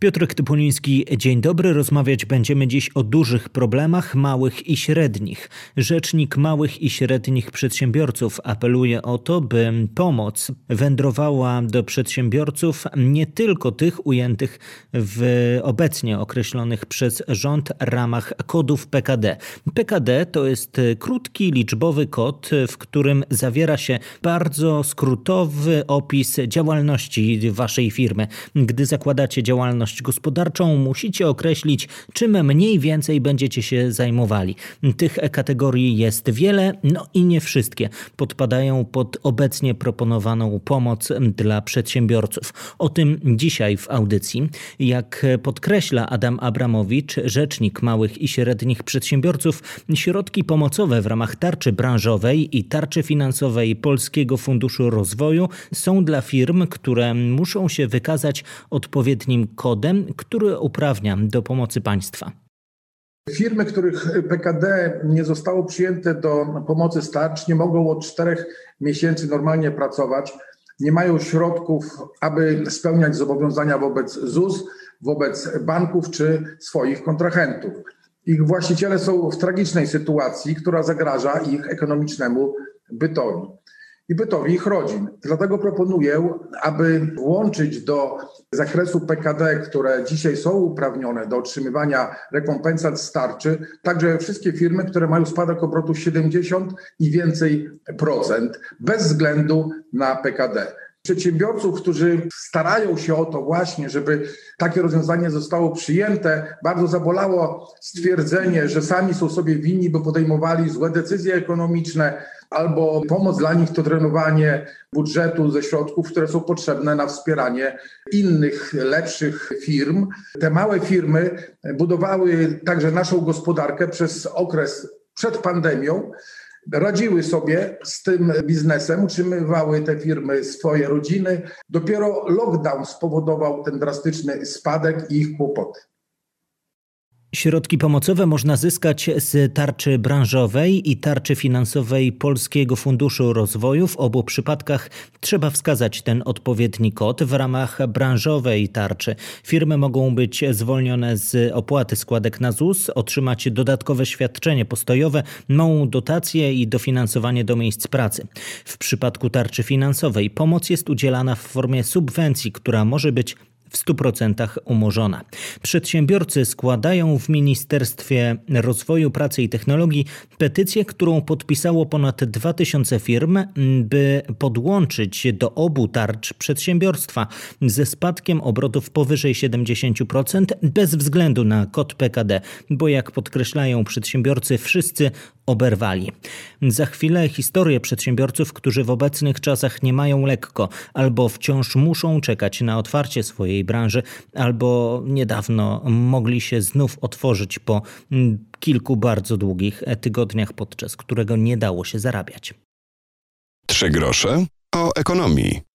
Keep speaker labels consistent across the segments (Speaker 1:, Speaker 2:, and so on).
Speaker 1: Piotr Typuliński, dzień dobry. Rozmawiać będziemy dziś o dużych problemach małych i średnich. Rzecznik małych i średnich przedsiębiorców apeluje o to, by pomoc wędrowała do przedsiębiorców nie tylko tych ujętych w obecnie określonych przez rząd ramach kodów PKD. PKD to jest krótki liczbowy kod, w którym zawiera się bardzo skrótowy opis działalności waszej firmy. Gdy zakładacie działalność działalność gospodarczą, musicie określić, czym mniej więcej będziecie się zajmowali. Tych kategorii jest wiele, no i nie wszystkie podpadają pod obecnie proponowaną pomoc dla przedsiębiorców. O tym dzisiaj w audycji. Jak podkreśla Adam Abramowicz, rzecznik małych i średnich przedsiębiorców, środki pomocowe w ramach tarczy branżowej i tarczy finansowej Polskiego Funduszu Rozwoju są dla firm, które muszą się wykazać odpowiednim kodem kodem, który uprawnia do pomocy państwa.
Speaker 2: Firmy, których PKD nie zostało przyjęte do pomocy starcz, nie mogą od czterech miesięcy normalnie pracować, nie mają środków, aby spełniać zobowiązania wobec ZUS, wobec banków czy swoich kontrahentów. Ich właściciele są w tragicznej sytuacji, która zagraża ich ekonomicznemu bytowi i bytowi ich rodzin. Dlatego proponuję, aby włączyć do zakresu PKD, które dzisiaj są uprawnione do otrzymywania rekompensat starczy, także wszystkie firmy, które mają spadek obrotu 70 i więcej procent, bez względu na PKD przedsiębiorców, którzy starają się o to właśnie, żeby takie rozwiązanie zostało przyjęte. Bardzo zabolało stwierdzenie, że sami są sobie winni, bo podejmowali złe decyzje ekonomiczne, albo pomoc dla nich to drenowanie budżetu ze środków, które są potrzebne na wspieranie innych, lepszych firm. Te małe firmy budowały także naszą gospodarkę przez okres przed pandemią radziły sobie z tym biznesem, utrzymywały te firmy swoje rodziny. Dopiero lockdown spowodował ten drastyczny spadek i ich kłopoty.
Speaker 1: Środki pomocowe można zyskać z tarczy branżowej i tarczy finansowej Polskiego Funduszu Rozwoju. W obu przypadkach trzeba wskazać ten odpowiedni kod. W ramach branżowej tarczy firmy mogą być zwolnione z opłaty składek na ZUS, otrzymać dodatkowe świadczenie postojowe, małą dotację i dofinansowanie do miejsc pracy. W przypadku tarczy finansowej pomoc jest udzielana w formie subwencji, która może być w 100% umorzona. Przedsiębiorcy składają w Ministerstwie Rozwoju Pracy i Technologii petycję, którą podpisało ponad 2000 firm, by podłączyć do obu tarcz przedsiębiorstwa ze spadkiem obrotów powyżej 70% bez względu na kod PKD, bo jak podkreślają przedsiębiorcy, wszyscy oberwali. Za chwilę historię przedsiębiorców, którzy w obecnych czasach nie mają lekko albo wciąż muszą czekać na otwarcie swojej branży, albo niedawno mogli się znów otworzyć po kilku bardzo długich tygodniach, podczas którego nie dało się zarabiać.
Speaker 3: Trzy grosze o ekonomii.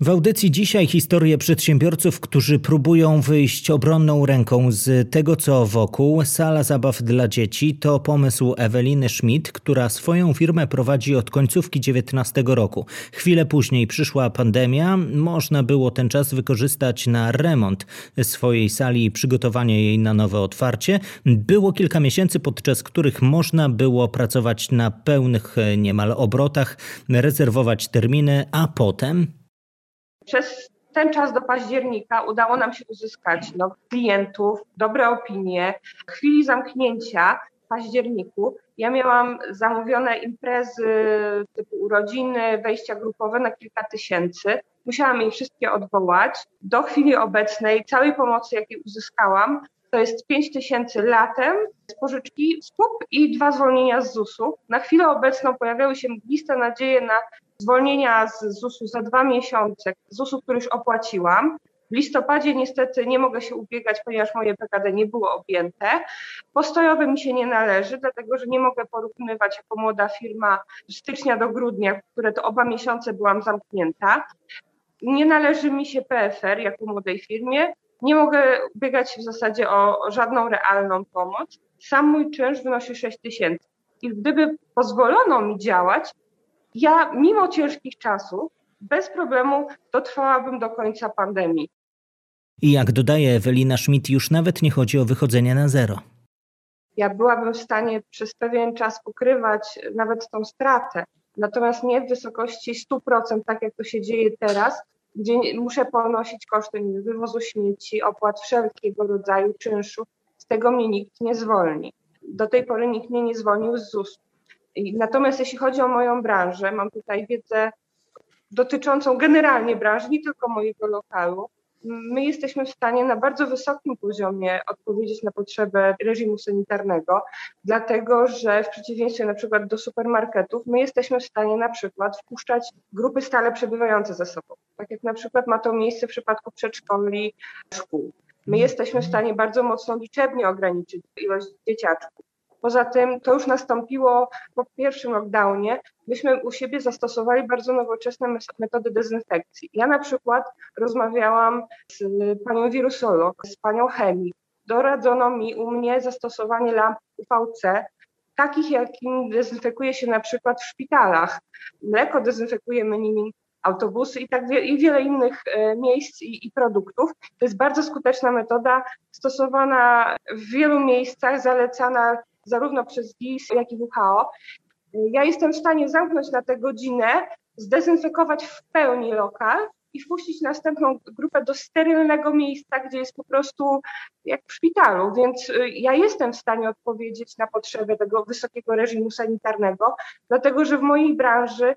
Speaker 1: W audycji dzisiaj historie przedsiębiorców, którzy próbują wyjść obronną ręką z tego, co wokół. Sala zabaw dla dzieci to pomysł Eweliny Schmidt, która swoją firmę prowadzi od końcówki 19 roku. Chwilę później przyszła pandemia. Można było ten czas wykorzystać na remont swojej sali i przygotowanie jej na nowe otwarcie. Było kilka miesięcy, podczas których można było pracować na pełnych niemal obrotach, rezerwować terminy, a potem
Speaker 4: przez ten czas do października udało nam się uzyskać nowych klientów, dobre opinie. W chwili zamknięcia w październiku ja miałam zamówione imprezy typu urodziny, wejścia grupowe na kilka tysięcy. Musiałam je wszystkie odwołać. Do chwili obecnej całej pomocy, jakiej uzyskałam, to jest 5 tysięcy latem z pożyczki SPUP i dwa zwolnienia z ZUS-u. Na chwilę obecną pojawiały się mgliste nadzieje na zwolnienia z ZUS-u za dwa miesiące, ZUS-u, który już opłaciłam. W listopadzie niestety nie mogę się ubiegać, ponieważ moje PKD nie było objęte. Postojowe mi się nie należy, dlatego że nie mogę porównywać jako młoda firma stycznia do grudnia, które to oba miesiące byłam zamknięta. Nie należy mi się PFR jako młodej firmie. Nie mogę ubiegać się w zasadzie o żadną realną pomoc. Sam mój czynsz wynosi 6 tysięcy. I gdyby pozwolono mi działać, ja mimo ciężkich czasów bez problemu dotrwałabym do końca pandemii.
Speaker 1: I jak dodaje Ewelina Schmidt, już nawet nie chodzi o wychodzenie na zero.
Speaker 4: Ja byłabym w stanie przez pewien czas ukrywać nawet tą stratę, natomiast nie w wysokości 100%, tak jak to się dzieje teraz, gdzie muszę ponosić koszty wywozu śmieci, opłat wszelkiego rodzaju, czynszu. Z tego mnie nikt nie zwolni. Do tej pory nikt mnie nie zwolnił z ZUS. Natomiast jeśli chodzi o moją branżę, mam tutaj wiedzę dotyczącą generalnie branży, nie tylko mojego lokalu. My jesteśmy w stanie na bardzo wysokim poziomie odpowiedzieć na potrzebę reżimu sanitarnego, dlatego że w przeciwieństwie na przykład do supermarketów, my jesteśmy w stanie na przykład wpuszczać grupy stale przebywające ze sobą, tak jak na przykład ma to miejsce w przypadku przedszkoli, szkół. My jesteśmy w stanie bardzo mocno liczebnie ograniczyć ilość dzieciaczków. Poza tym to już nastąpiło po pierwszym lockdownie. Myśmy u siebie zastosowali bardzo nowoczesne metody dezynfekcji. Ja na przykład rozmawiałam z panią wirusolog, z panią chemik. Doradzono mi u mnie zastosowanie lamp UVC, takich jakim dezynfekuje się na przykład w szpitalach. Mleko dezynfekujemy nimi autobusy i tak i wiele innych e, miejsc i, i, produktów. To jest bardzo skuteczna metoda, stosowana w wielu miejscach, zalecana zarówno przez GIS, jak i WHO. Ja jestem w stanie zamknąć na tę godzinę, zdezynfekować w pełni lokal i wpuścić następną grupę do sterylnego miejsca, gdzie jest po prostu jak w szpitalu. Więc y, ja jestem w stanie odpowiedzieć na potrzebę tego wysokiego reżimu sanitarnego, dlatego że w mojej branży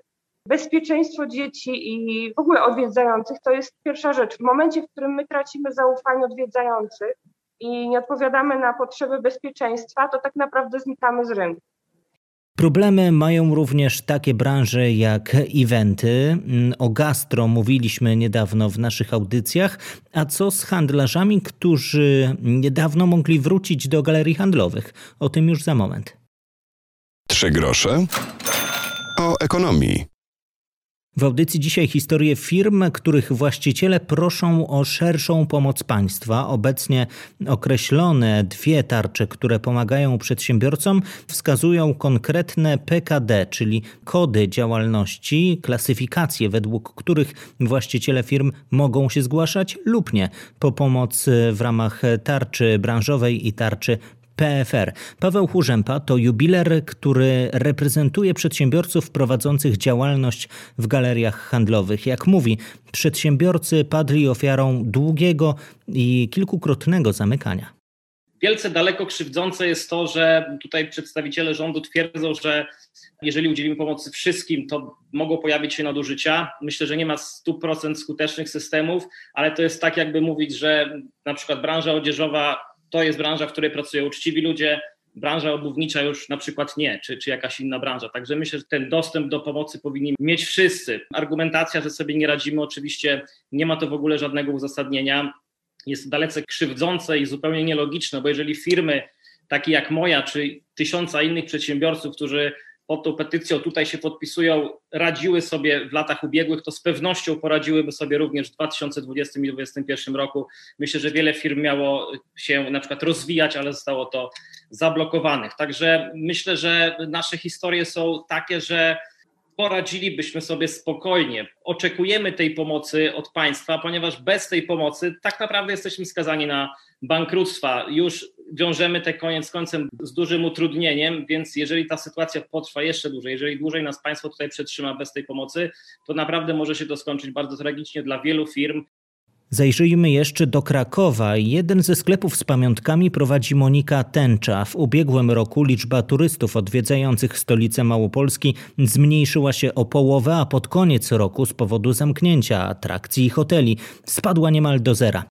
Speaker 4: bezpieczeństwo dzieci i w ogóle odwiedzających to jest pierwsza rzecz. W momencie, w którym my tracimy zaufanie odwiedzających, i nie odpowiadamy na potrzeby bezpieczeństwa, to tak naprawdę znikamy z rynku.
Speaker 1: Problemy mają również takie branże jak eventy. O gastro mówiliśmy niedawno w naszych audycjach. A co z handlarzami, którzy niedawno mogli wrócić do galerii handlowych? O tym już za moment.
Speaker 3: Trzy grosze o ekonomii.
Speaker 1: W audycji dzisiaj historie firm, których właściciele proszą o szerszą pomoc państwa. Obecnie określone dwie tarcze, które pomagają przedsiębiorcom, wskazują konkretne PKD, czyli kody działalności, klasyfikacje, według których właściciele firm mogą się zgłaszać lub nie po pomoc w ramach tarczy branżowej i tarczy PFR. Paweł Churzępa to jubiler, który reprezentuje przedsiębiorców prowadzących działalność w galeriach handlowych. Jak mówi, przedsiębiorcy padli ofiarą długiego i kilkukrotnego zamykania.
Speaker 5: Wielce daleko krzywdzące jest to, że tutaj przedstawiciele rządu twierdzą, że jeżeli udzielimy pomocy wszystkim, to mogą pojawić się nadużycia. Myślę, że nie ma 100% skutecznych systemów, ale to jest tak, jakby mówić, że na przykład branża odzieżowa to jest branża, w której pracują uczciwi ludzie, branża obuwnicza już na przykład nie, czy, czy jakaś inna branża. Także myślę, że ten dostęp do pomocy powinni mieć wszyscy. Argumentacja, że sobie nie radzimy, oczywiście nie ma to w ogóle żadnego uzasadnienia. Jest dalece krzywdzące i zupełnie nielogiczne, bo jeżeli firmy takie jak moja, czy tysiąca innych przedsiębiorców, którzy pod tą petycją tutaj się podpisują, radziły sobie w latach ubiegłych, to z pewnością poradziłyby sobie również w 2020 i 2021 roku. Myślę, że wiele firm miało się na przykład rozwijać, ale zostało to zablokowanych. Także myślę, że nasze historie są takie, że poradzilibyśmy sobie spokojnie. Oczekujemy tej pomocy od państwa, ponieważ bez tej pomocy tak naprawdę jesteśmy skazani na bankructwa. Już wiążemy te koniec końcem z dużym utrudnieniem, więc jeżeli ta sytuacja potrwa jeszcze dłużej, jeżeli dłużej nas państwo tutaj przetrzyma bez tej pomocy, to naprawdę może się to skończyć bardzo tragicznie dla wielu firm.
Speaker 1: Zajrzyjmy jeszcze do Krakowa. Jeden ze sklepów z pamiątkami prowadzi Monika Tęcza. W ubiegłym roku liczba turystów odwiedzających stolicę Małopolski zmniejszyła się o połowę, a pod koniec roku z powodu zamknięcia atrakcji i hoteli spadła niemal do zera.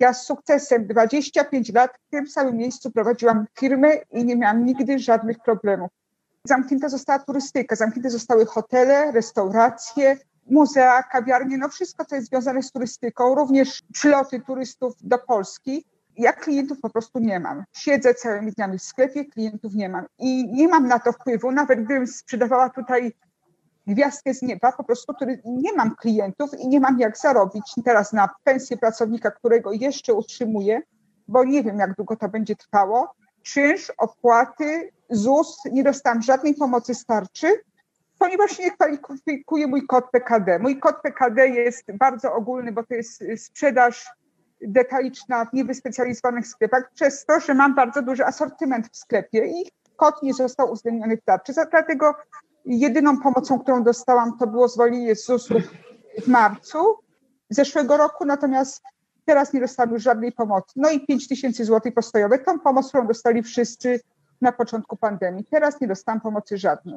Speaker 6: Ja z sukcesem 25 lat w tym samym miejscu prowadziłam firmę i nie miałam nigdy żadnych problemów. Zamknięta została turystyka, zamknięte zostały hotele, restauracje, muzea, kawiarnie, no wszystko, co jest związane z turystyką, również przyloty turystów do Polski. Ja klientów po prostu nie mam. Siedzę całymi dniami w sklepie, klientów nie mam i nie mam na to wpływu, nawet gdybym sprzedawała tutaj gwiazdkę z nieba, po prostu który nie mam klientów i nie mam jak zarobić teraz na pensję pracownika, którego jeszcze utrzymuję, bo nie wiem, jak długo to będzie trwało. czynsz, opłaty, ZUS, nie dostałam żadnej pomocy starczy, ponieważ nie kwalifikuje mój kod PKD. Mój kod PKD jest bardzo ogólny, bo to jest sprzedaż detaliczna w niewyspecjalizowanych sklepach, przez to, że mam bardzo duży asortyment w sklepie i kod nie został uwzględniony w tarczy. Dlatego jedyną pomocą, którą dostałam, to było zwolnienie z ZUS-u w marcu zeszłego roku, natomiast teraz nie dostałam już żadnej pomocy. No i 5 tysięcy złotych postojowych, tą pomoc, którą dostali wszyscy na początku pandemii. Teraz nie dostałam pomocy żadnej.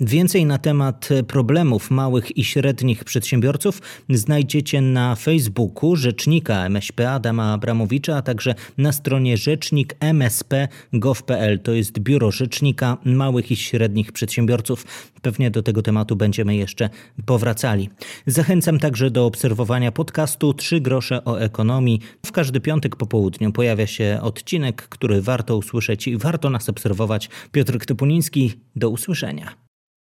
Speaker 1: Więcej na temat problemów małych i średnich przedsiębiorców znajdziecie na Facebooku rzecznika MŚP Adama Abramowicza, a także na stronie rzecznik msp.gov.pl. To jest biuro rzecznika małych i średnich przedsiębiorców. Pewnie do tego tematu będziemy jeszcze powracali. Zachęcam także do obserwowania podcastu Trzy grosze o ekonomii. W każdy piątek po południu pojawia się odcinek, który warto usłyszeć i warto nas obserwować. Piotr Ktypuliński, do usłyszenia.